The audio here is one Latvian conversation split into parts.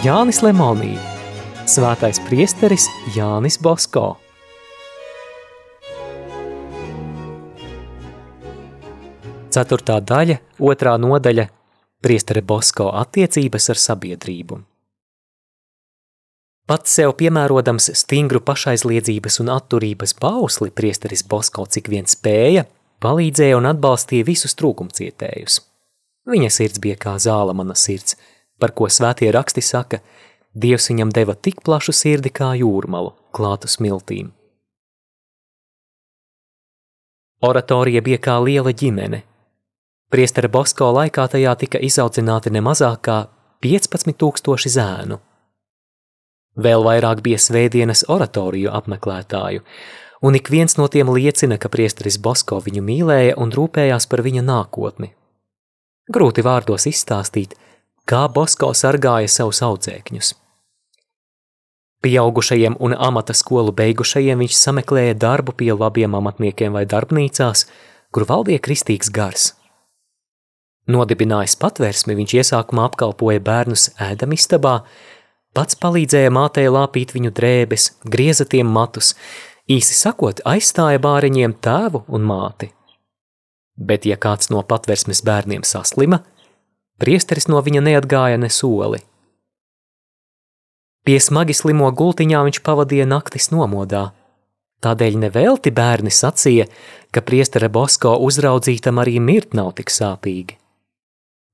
Jānis Lemonī, Svētais priesteris Jānis Bosko. Ceturtā daļa, otrā nodaļa – priestere Bosko attiecības ar sabiedrību. Pats sev piemērodams stingru pašaizliedzības un atturības bausli, priesteris Bosko cik vien spēja, palīdzēja un atbalstīja visus trūkumcietējus. Viņa sirds bija kā zāla mana sirds, par ko svētie raksti saka, Dievs viņam deva tik plašu sirdi kā jūrmalu, klātu smiltīm. Oratorija bija kā liela ģimene, Priestera Bosko laikā tajā tika izaudzināti ne mazāk kā 15 tūkstoši zēnu. Vēl vairāk bija svētdienas oratoriju apmeklētāju, un ik viens no tiem liecina, ka priesteris Bosko viņu mīlēja un rūpējās par viņa nākotni. Grūti vārdos izstāstīt, kā Bosko sargāja savus audzēkņus. Pieaugušajiem un amata skolu beigušajiem viņš sameklēja darbu pie labiem amatniekiem vai darbnīcās, kur valdīja kristīgs gars – Nodibinājis patvērsmi, viņš iesākumā apkalpoja bērnus ēdamistabā, pats palīdzēja mātei lāpīt viņu drēbes, grieza tiem matus, īsi sakot, aizstāja bāriņiem tēvu un māti. Bet ja kāds no patversmes bērniem saslima, priesteris no viņa neatgāja ne soli. Pie smagi slimo gultiņā viņš pavadīja naktis nomodā. Tādēļ nevelti bērni sacīja, ka priestera Bosko uzraudzītam arī mirt nav tik sāpīgi.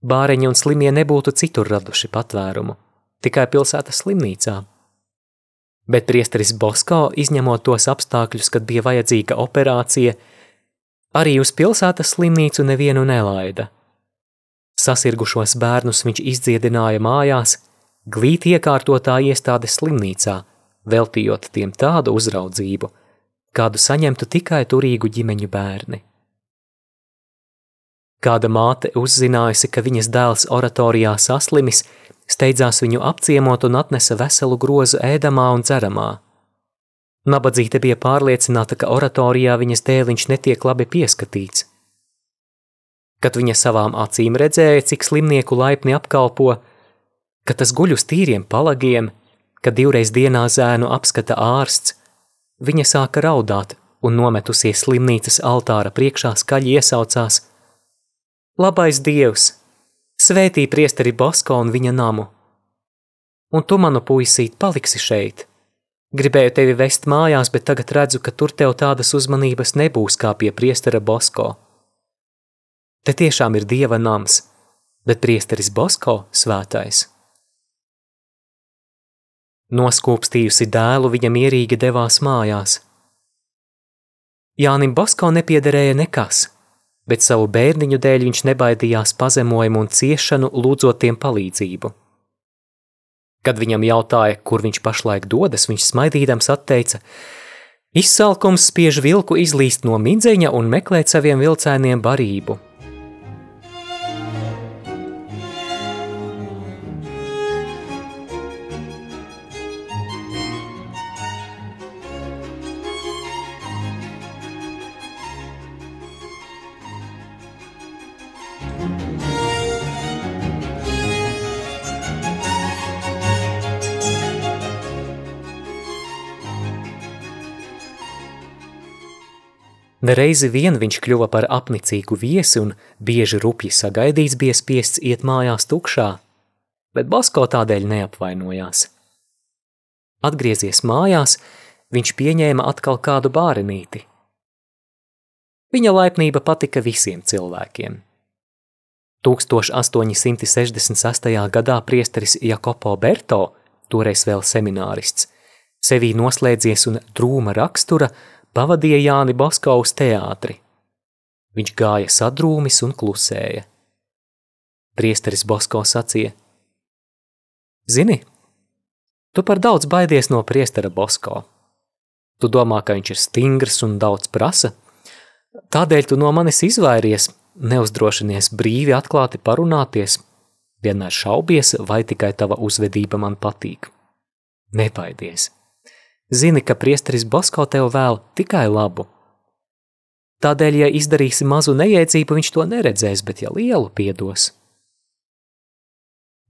Bāreņi un slimie nebūtu citur raduši patvērumu, tikai pilsētas slimnīcā. Bet priesteris Bosko, izņemot tos apstākļus, kad bija vajadzīga operācija, arī uz pilsētas slimnīcu nevienu nelaida. Sasirgušos bērnus viņš izdziedināja mājās, glīt iekārtotā iestādes slimnīcā, veltījot tiem tādu uzraudzību, kādu saņemtu tikai turīgu ģimeņu bērni. Kāda māte uzzinājusi, ka viņas dēls oratorijā saslimis, steidzās viņu apciemot un atnesa veselu grozu ēdamā un dzeramā. Nabadzīte bija pārliecināta, ka oratorijā viņas dēliņš netiek labi pieskatīts. Kad viņa savām acīm redzēja, cik slimnieku laipni apkalpo, ka tas guļ uz tīriem palagiem, ka divreiz dienā zēnu apskata ārsts, viņa sāka raudāt un nometusies slimnīcas altāra priekšā skaļi iesaucās – Labais Dievs, svētī priesteri Bosko un viņa namu. Un tu, manu puisīt, paliksi šeit. Gribēju tevi vest mājās, bet tagad redzu, ka tur tev tādas uzmanības nebūs kā pie priestera Bosko. Te tiešām ir dieva nams, bet priesteris Bosko svētais. Noskūpstījusi dēlu, viņa mierīgi devās mājās. Jānim Bosko nepiederēja nekas – bet savu bērniņu dēļ viņš nebaidījās pazemojumu un ciešanu, lūdzot tiem palīdzību. Kad viņam jautāja, kur viņš pašlaik dodas, viņš smaidīdams atteica: Izsalkums spiež vilku izlīst no midzeņa un meklēt saviem vilcēniem barību. Nereizi vien viņš kļuva par apnicīgu viesi un bieži rupji sagaidīts bija spiests iet mājās tukšā, bet Basko tādēļ neapvainojās. Atgriezies mājās, viņš pieņēma atkal kādu bārenīti. Viņa laipnība patika visiem cilvēkiem. 1868. gadā priesteris Jakopo Berto, toreiz vēl seminārists, sevī noslēdzies un drūma rakstura – pavadīja Jāni Bosko uz teātri. Viņš gāja sadrūmis un klusēja. Priesteris Bosko sacīja: Zini, tu par daudz baidies no priestera Bosko. Tu domā, ka viņš ir stingrs un daudz prasa, tādēļ tu no manis izvairies, neuzdrošinies brīvi atklāti parunāties, vienmēr šaubies, vai tikai tava uzvedība man patīk. Nebaidies! Zini, ka priesteris Bosko tev vēl tikai labu. Tādēļ, ja izdarīsi mazu neiedzību, viņš to neredzēs, bet ja lielu piedos.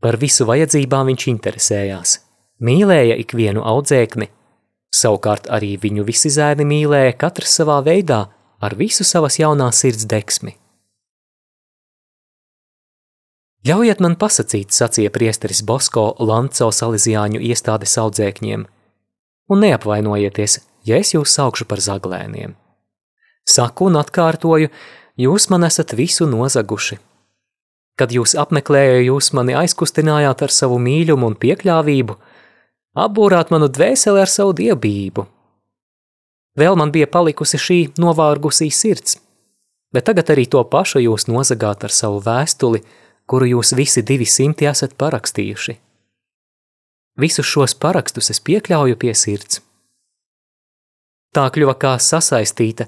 Par visu vajadzībām viņš interesējās, mīlēja ikvienu audzēkni, savukārt arī viņu visi zēni mīlēja katrs savā veidā ar visu savas jaunās sirds deksmi. Ļaujiet man pasakīt, sacīja priesteris Bosko Lanco Salizjāņu iestādes audzēkņiem, un neapvainojieties, ja es jūs saukšu par zaglēniem. Saku un atkārtoju, jūs man esat visu nozaguši. Kad jūs apmeklējāt, jūs mani aizkustinājāt ar savu mīlumu un piekļāvību, apbūrāt manu dvēseli ar savu dievbijību. Vēl man bija palikusi šī novārgusī sirds, bet tagad arī to pašu jūs nozagāt ar savu vēstuli, kuru jūs visi divi simti esat parakstījuši. Visus šos parakstus es piekļauju pie sirds. Tā kļuva kā sasaistīta,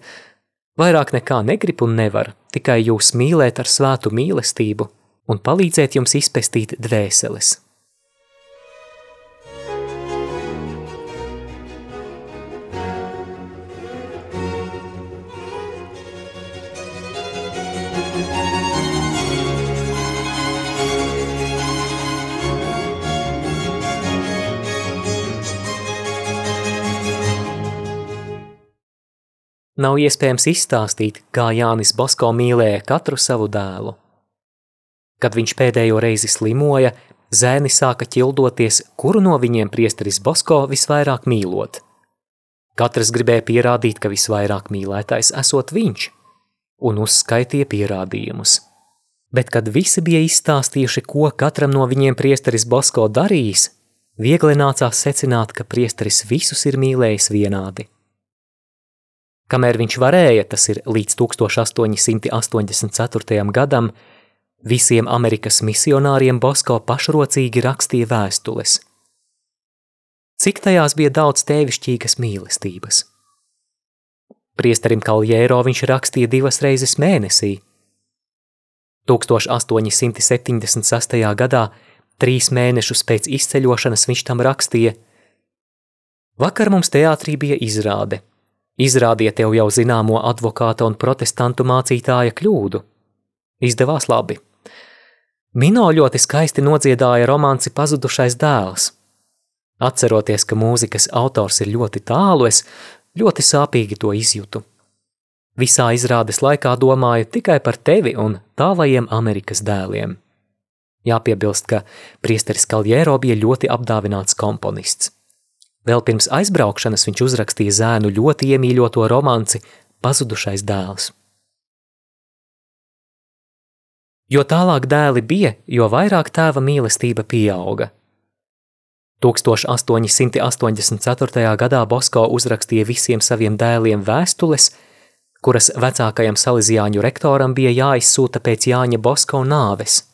vairāk nekā negrib un nevar, tikai jūs mīlēt ar svētu mīlestību un palīdzēt jums izpestīt dvēseles. Nav iespējams izstāstīt, kā Jānis Bosko mīlēja katru savu dēlu. Kad viņš pēdējo reizi slimoja, zēni sāka ķildoties, kuru no viņiem priesteris Bosko visvairāk mīlot. Katrs gribēja pierādīt, ka visvairāk mīlētais esot viņš, un uzskaitīja pierādījumus. Bet, kad visi bija izstāstījuši, ko katram no viņiem priesteris Bosko darījis, viegli nācās secināt, ka priesteris visus ir mīlējis vienādi. Kamēr viņš varēja, tas ir līdz 1884. gadam, visiem Amerikas misionāriem Bosko pašrocīgi rakstīja vēstules. Cik tajās bija daudz tēvišķīgas mīlestības? Priesterim Kaljēro viņš rakstīja divas reizes mēnesī. 1876. gadā, trīs mēnešus pēc izceļošanas, viņš tam rakstīja: Vakar mums teātrī bija izrāde – Izrādīja tev jau zināmo advokāta un protestantu mācītāja kļūdu. Izdevās labi. Mino ļoti skaisti nodziedāja romanci Pazudušais dēls. Atceroties, ka mūzikas autors ir ļoti tālu, es ļoti sāpīgi to izjūtu. Visā izrādes laikā domāju tikai par tevi un tālajiem Amerikas dēliem. Jāpiebilst, ka priesteris Kaljēro bija ļoti apdāvināts komponists. Vēl pirms aizbraukšanas viņš uzrakstīja zēnu ļoti iemīļoto romanci Pazudušais dēls. Jo tālāk dēli bija, jo vairāk tēva mīlestība pieauga. 1884. gadā Bosko uzrakstīja visiem saviem dēliem vēstules, kuras vecākajam salīdzjāņu rektoram bija jāizsūta pēc Jāņa Bosko nāves.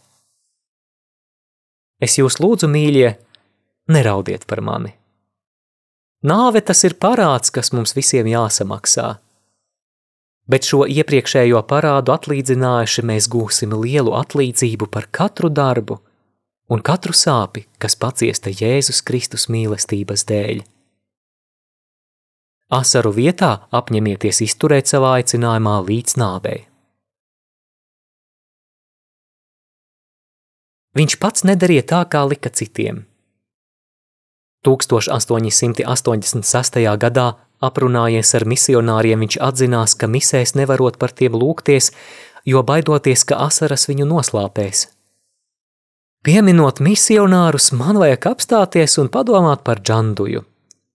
Es jūs lūdzu, mīļie, neraudiet par mani! Nāve tas ir parāds, kas mums visiem jāsamaksā. Bet šo iepriekšējo parādu atlīdzinājuši mēs gūsim lielu atlīdzību par katru darbu un katru sāpi, kas paciesta Jēzus Kristus mīlestības dēļ. Asaru vietā apņemieties izturēt savā aicinājumā līdz nāvei. Viņš pats nedarīja tā, kā lika citiem – 1886. gadā aprunājies ar misionāriem, viņš atzinās, ka misēs nevarot par tiem lūgties, jo baidoties, ka asaras viņu noslāpēs. Pieminot misionārus, man vajag apstāties un padomāt par džanduju.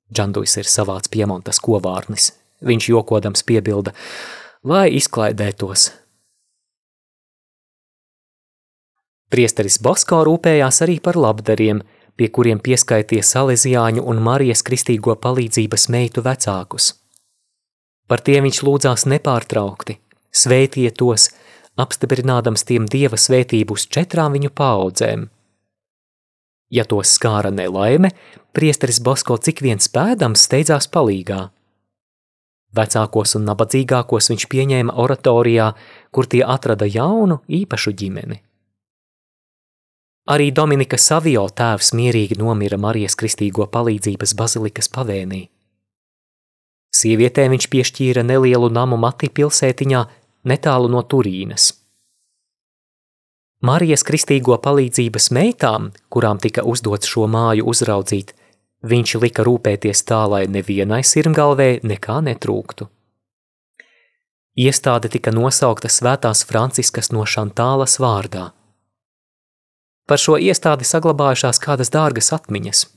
Džandujs ir savāds piemontas kovārnis. Viņš jokodams piebilda, lai izklaidētos. Priesteris Bosko rūpējās arī par labdariem – pie kuriem pieskaitīja Salesiāņu un Marijas kristīgo palīdzības meitu vecākus. Par tiem viņš lūdzās nepārtraukti, svētīja tos, apstiprinādams tiem dieva svētību uz četrām viņu paudzēm. Ja tos skāra nelaime, priesteris Bosko cik vien spēdams steidzās palīgā. Vecākos un nabadzīgākos viņš pieņēma oratorijā, kur tie atrada jaunu, īpašu ģimeni. Arī Dominika Savio tēvs mierīgi nomira Marijas kristīgo palīdzības bazilikas pavēnī. Sievietē viņš piešķīra nelielu namu Mati pilsētiņā netālu no Turīnas. Marijas kristīgo palīdzības meitām, kurām tika uzdots šo māju uzraudzīt, viņš lika rūpēties tā, lai nevienai sirmgalvē nekā netrūktu. Iestāde tika nosaukta Svētās Franciskas no Šantālas vārdā. Par šo iestādi saglabājušās kādas dārgas atmiņas.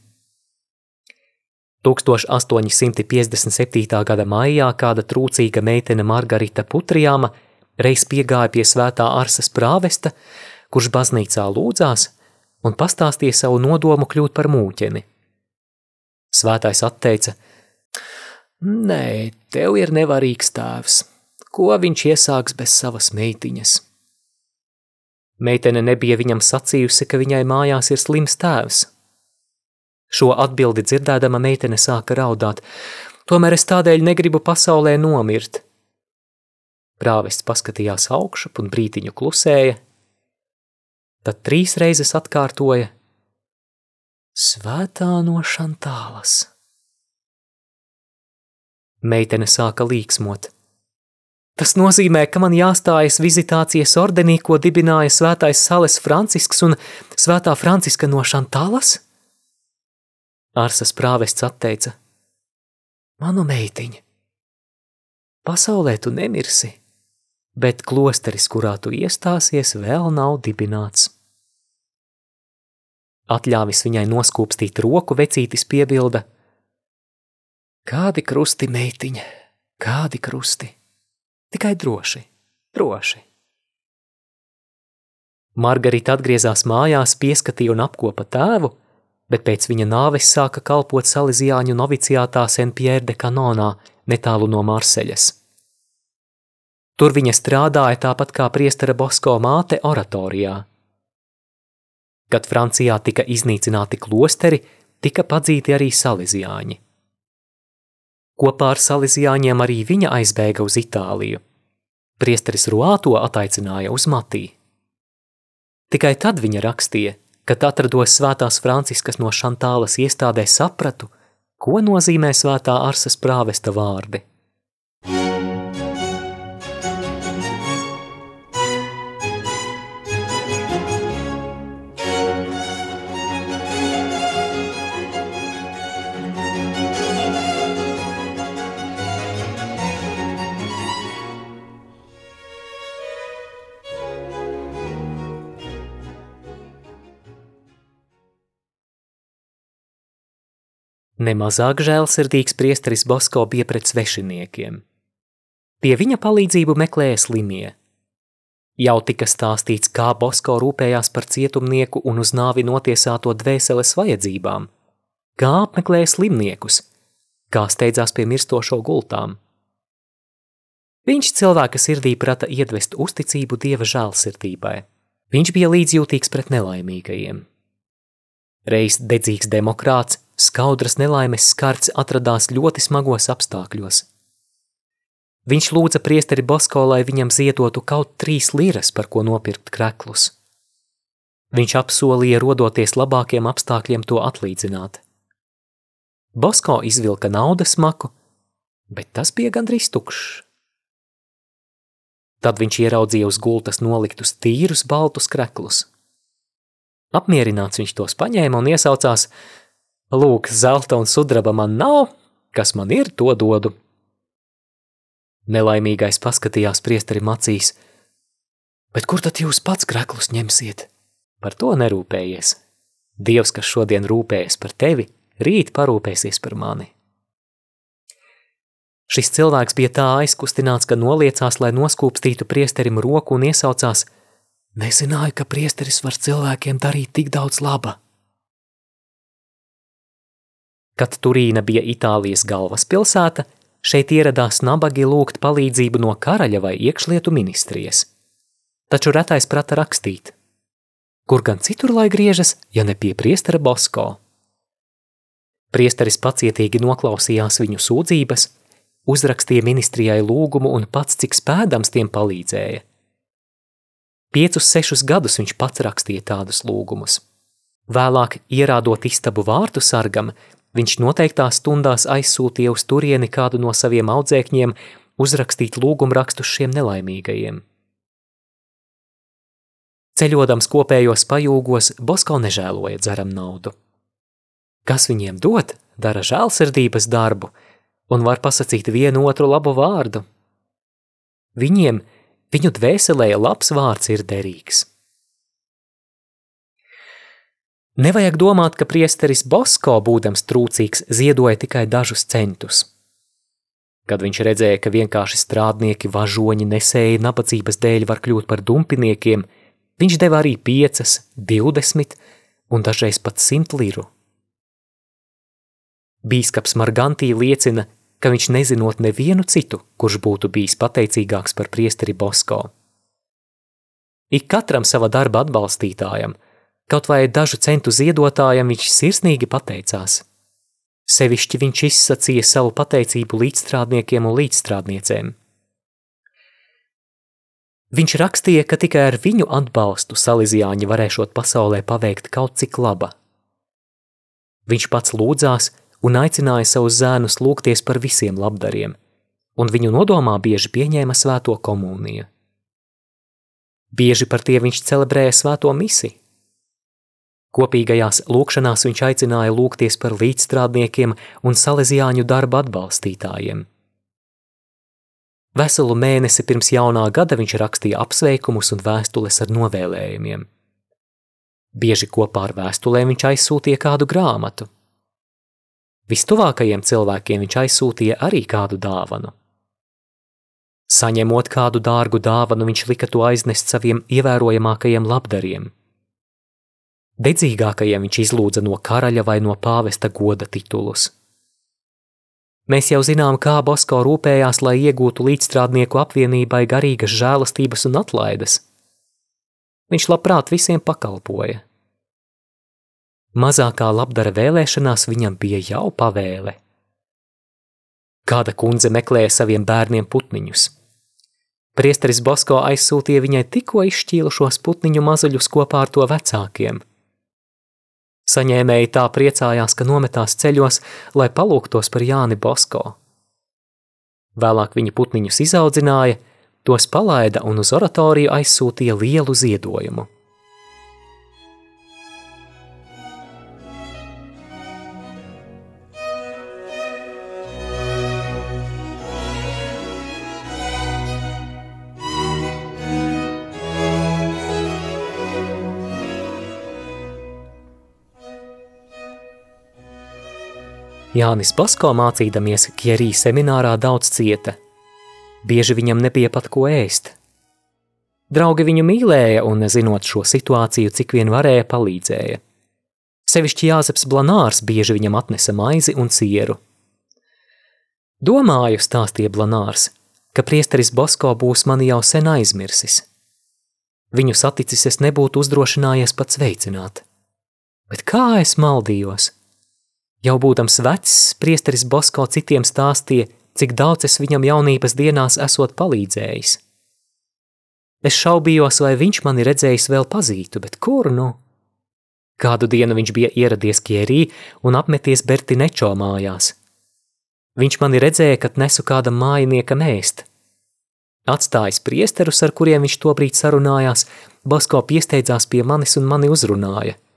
1857. gada maijā kāda trūcīga meitene Margarita Putrijāma reiz piegāja pie svētā Arsas prāvesta, kurš baznīcā lūdzās un pastāstīja savu nodomu kļūt par mūķeni. Svētais atteica: Nē, tev ir nevarīgs tēvs. Ko viņš iesāks bez savas meitiņas? Meitene nebija viņam sacījusi, ka viņai mājās ir slims tēvs. Šo atbildi dzirdēdama meitene sāka raudāt, tomēr es tādēļ negribu pasaulē nomirt. Prāvests paskatījās augšup un brītiņu klusēja, tad trīs reizes atkārtoja – Svētā no Šantālas. Meitene sāka līksmot. Tas nozīmē, ka man jāstājas vizitācijas ordenī, ko dibināja svētais Sales Francisks un svētā Franciska no Šantālas? Arsas prāvests atteica. Manu meitiņu, pasaulē tu nemirsi, bet klosteris, kurā tu iestāsies, vēl nav dibināts. Atļāvis viņai noskūpstīt roku, vecītis piebilda: Kādi krusti, meitiņa, kādi krusti? Tikai droši, droši. Margarita atgriezās mājās, pieskatīja un apkopa tēvu, bet pēc viņa nāves sāka kalpot Salīzijāņu noviciātā Saint-Pierre de Canonā, netālu no Marseļas. Tur viņa strādāja tāpat kā priestera Bosko māte oratorijā. Kad Francijā tika iznīcināti klosteri, tika padzīti arī salīzjāņi. Kopā ar salīzjāņiem arī viņa aizbēga uz Itāliju. Priesteris Ruāto ataicināja uz Matī. Tikai tad viņa rakstīja, kad atrados svētās Franciskas no Šantālas iestādē sapratu, ko nozīmē svētā Arsas prāvesta vārdi. Nemazāk žēlsirdīgs priesteris Bosko bija pret svešiniekiem. Pie viņa palīdzību meklēja slimie. Jau tika stāstīts, kā Bosko rūpējās par cietumnieku un uz nāvi notiesāto dvēseles vajadzībām, kā apmeklēja slimniekus, kā steidzās pie mirstošo gultām. Viņš cilvēka sirdī prata iedvest uzticību dieva žēlsirdībai. Viņš bija līdzjūtīgs pret nelaimīgajiem. Reiz dedzīgs demokrāts, skaudras nelaimes skarts atradās ļoti smagos apstākļos. Viņš lūdza priesteri Bosko, lai viņam ziedotu kaut trīs liras, par ko nopirkt kreklus. Viņš apsolīja, rodoties labākiem apstākļiem, to atlīdzināt. Bosko izvilka naudas maku, bet tas bija gandrīz tukšs. Tad viņš ieraudzīja uz gultas noliktus tīrus baltus kreklus. Apmierināts viņš tos paņēma un iesaucās: Lūk, zelta un sudraba man nav, kas man ir, to dodu. Nelaimīgais paskatījās priesterim acīs, bet kur tad jūs pats greklus ņemsiet? Par to nerūpējies. Dievs, kas šodien rūpējas par tevi, rīt parūpēsies par mani. Šis cilvēks bija tā aizkustināts, ka noliecās, lai noskūpstītu priesterim roku un iesaucās – Nezināju, ka priesteris var cilvēkiem darīt tik daudz laba. Kad Turīna bija Itālijas galvaspilsēta, šeit ieradās nabagi lūgt palīdzību no karaļa vai iekšlietu ministrijas. Taču retais prata rakstīt. Kur gan citur lai griežas, ja ne pie priestera Bosko? Priesteris pacietīgi noklausījās viņu sūdzības, uzrakstīja ministrijai lūgumu un pats cik spēdams tiem palīdzēja. Piecus, sešus gadus viņš pats rakstīja tādus lūgumus. Vēlāk, ierādot istabu vārtu sargam, viņš noteiktās stundās aizsūtīja uz turieni kādu no saviem audzēkņiem uzrakstīt lūgumu rakstus šiem nelaimīgajiem. Ceļodams kopējos pajūgos, Bosko nežēloja dzeram naudu. Kas viņiem dod, dara žēlsirdības darbu un var pasakīt vienu otru labu vārdu. Viņiem, viņu dvēselē labs vārds ir derīgs. Nevajag domāt, ka priesteris Bosko, būdams trūcīgs, ziedoja tikai dažus centus. Kad viņš redzēja, ka vienkārši strādnieki, važoņi, nesēji nabadzības dēļ var kļūt par dumpiniekiem, viņš deva arī piecas, divdesmit un dažreiz pat simt liru. Bīskaps Margantī liecina, ka viņš nezinot nevienu citu, kurš būtu bijis pateicīgāks par priesteri Bosko. Ik katram sava darba atbalstītājam, kaut vai dažu centu ziedotājam viņš sirsnīgi pateicās. Sevišķi viņš izsacīja savu pateicību līdzstrādniekiem un līdzstrādniecēm. Viņš rakstīja, ka tikai ar viņu atbalstu Salīzijāņi varēšot pasaulē paveikt kaut cik laba. Viņš pats lūdzās, un aicināja savus zēnus lūgties par visiem labdariem, un viņu nodomā bieži pieņēma svēto komuniju. Bieži par tie viņš celebrēja svēto misi. Kopīgajās lūkšanās viņš aicināja lūgties par līdzstrādniekiem un salezijāņu darba atbalstītājiem. Veselu mēnesi pirms jaunā gada viņš rakstīja apsveikumus un vēstules ar novēlējumiem. Bieži kopā ar vēstulēm viņš aizsūtīja kādu grāmatu – Vistuvākajiem cilvēkiem viņš aizsūtīja arī kādu dāvanu. Saņemot kādu dārgu dāvanu, viņš lika to aiznest saviem ievērojamākajiem labdariem. Dedzīgākajiem viņš izlūdza no karaļa vai no pāvesta goda titulus. Mēs jau zinām, kā Bosko rūpējās, lai iegūtu līdzstrādnieku apvienībai garīgas žēlastības un atlaides. Viņš labprāt visiem pakalpoja. Mazākā labdara vēlēšanās viņam bija jau pavēle. Kāda kundze meklēja saviem bērniem putniņus. Priesteris Bosko aizsūtīja viņai tikko izšķīlušos putniņu mazuļus kopā ar to vecākiem. Saņēmēji tā priecājās, ka nometās ceļos, lai palūgtos par Jāni Bosko. Vēlāk viņi putniņus izaudzināja, tos palaida un uz oratoriju aizsūtīja lielu ziedojumu. Jānis Basko mācīdamies Kjerī seminārā daudz cieta. Bieži viņam nebija pat ko ēst. Draugi viņu mīlēja un, zinot šo situāciju, cik vien varēja, palīdzēja. Sevišķi Jāzeps Blanārs bieži viņam atnesa maizi un cieru. Domāju, stāstīja Blanārs, ka priesteris Bosko būs mani jau sen aizmirsis. Viņu saticis es nebūtu uzdrošinājies pat sveicināt. Bet kā es maldījos? Jau būdams vecs, priesteris Bosko citiem stāstīja, cik daudz es viņam jaunības dienās esot palīdzējis. Es šaubījos, vai viņš mani redzējis vēl pazītu, bet kur nu? Kādu dienu viņš bija ieradies Kierī un apmeties Bertinečo mājās. Viņš mani redzēja, kad nesu kādam mājiniekam ēst. Atstājis priesterus, ar kuriem viņš tobrīd sarunājās, Bosko piesteidzās pie manis un mani uzrunāja –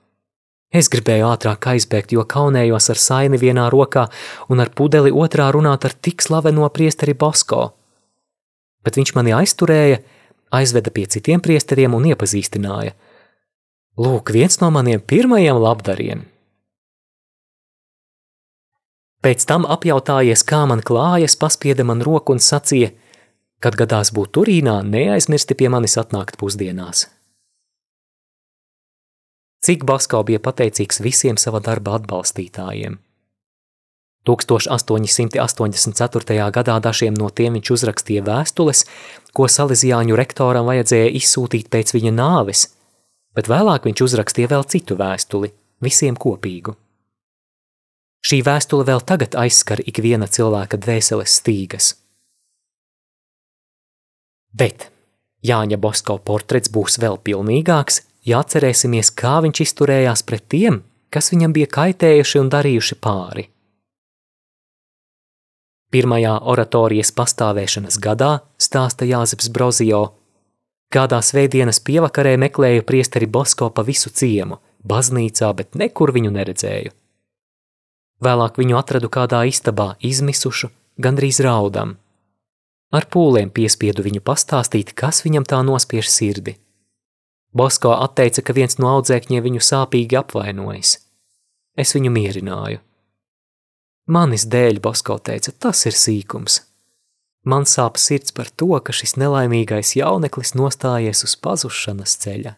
Es gribēju ātrāk aizbēgt, jo kaunējos ar saini vienā rokā un ar pudeli otrā runāt ar tik slaveno priesteri Bosko. Bet viņš mani aizturēja, aizveda pie citiem priesteriem un iepazīstināja. Lūk, viens no maniem pirmajiem labdariem. Pēc tam apjautājies, kā man klājas, paspieda man roku un sacīja, kad gadās būt Turīnā, neaizmirsti pie manis atnākt pusdienās. Cik Basko bija pateicīgs visiem sava darba atbalstītājiem. 1884. gadā dažiem no tiem viņš uzrakstīja vēstules, ko Salīzijāņu rektoram vajadzēja izsūtīt pēc viņa nāves, bet vēlāk viņš uzrakstīja vēl citu vēstuli, visiem kopīgu. Šī vēstule vēl tagad aizskar ikviena cilvēka dvēseles stīgas. Bet Jāņa Bosko portrets būs vēl pilnīgāks, ja atcerēsimies, kā viņš izturējās pret tiem, kas viņam bija kaitējuši un darījuši pāri. Pirmajā oratorijas pastāvēšanas gadā, stāsta Jāzeps Brozijo, Kādā svētdienas pievakarē meklēju priesteri Bosko pa visu ciemu, baznīcā, bet nekur viņu neredzēju. Vēlāk viņu atradu kādā istabā, izmisušu, gandrīz raudam. Ar pūlēm piespiedu viņu pastāstīt, kas viņam tā nospiež sirdi. Bosko atteica, ka viens no audzēkņiem viņu sāpīgi apvainojas. Es viņu mierināju. Manis dēļ, Bosko teica, tas ir sīkums. Man sāp sirds par to, ka šis nelaimīgais jauneklis nostājies uz pazušanas ceļa.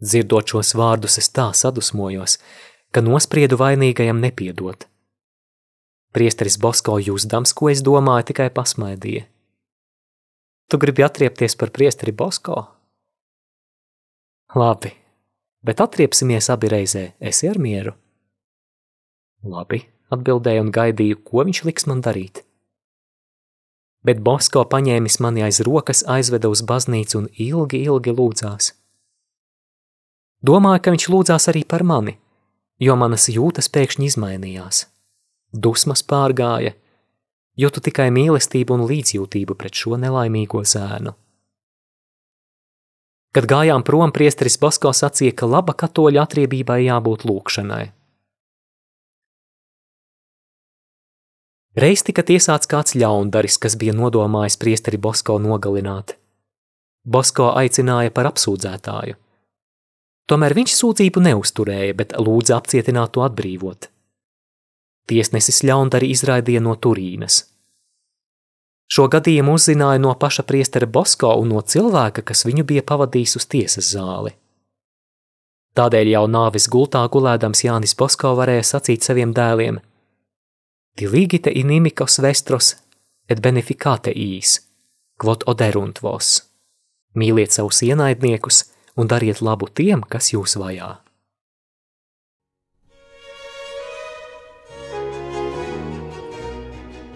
Dzirdot šos vārdus, es tā sadusmojos, ka nospriedu vainīgajam nepiedot. Priesteris Bosko jūsdams, ko es domāju, tikai pasmaidīja. Tu gribi atriepties par priesteri Bosko? Labi, bet atriepsimies abi reizē, esi ar mieru? Labi, atbildēju un gaidīju, ko viņš liks man darīt. Bet Bosko paņēmis mani aiz rokas, aizveda uz baznīcu un ilgi, ilgi lūdzās. Domāju, ka viņš lūdzās arī par mani, jo manas jūtas pēkšņi izmainījās. Dusmas pārgāja, jūtu tikai mīlestību un līdzjūtību pret šo nelaimīgo zēnu. Kad gājām prom, priesteris Basko sacīja, ka laba katoļa atriebībai jābūt lūkšanai. Reiz tika tiesāts kāds ļaundaris, kas bija nodomājis priesteri Bosko nogalināt. Bosko aicināja par apsūdzētāju – Tomēr viņš sūdzību neusturēja, bet lūdza apcietināt to atbrīvot. Tiesnesis ļaundari izraidīja no Turīnas. Šo gadījumu uzzināja no paša priestera Bosko un no cilvēka, kas viņu bija pavadījis uz tiesas zāli. Tādēļ jau nāvis gultā gulēdams Jānis Bosko varēja sacīt saviem dēliem: Diligite inimikos vestros et beneficate īs, quod oderunt vos. Mīliet savus ienaidniekus, un dariet labu tiem, kas jūs vajā.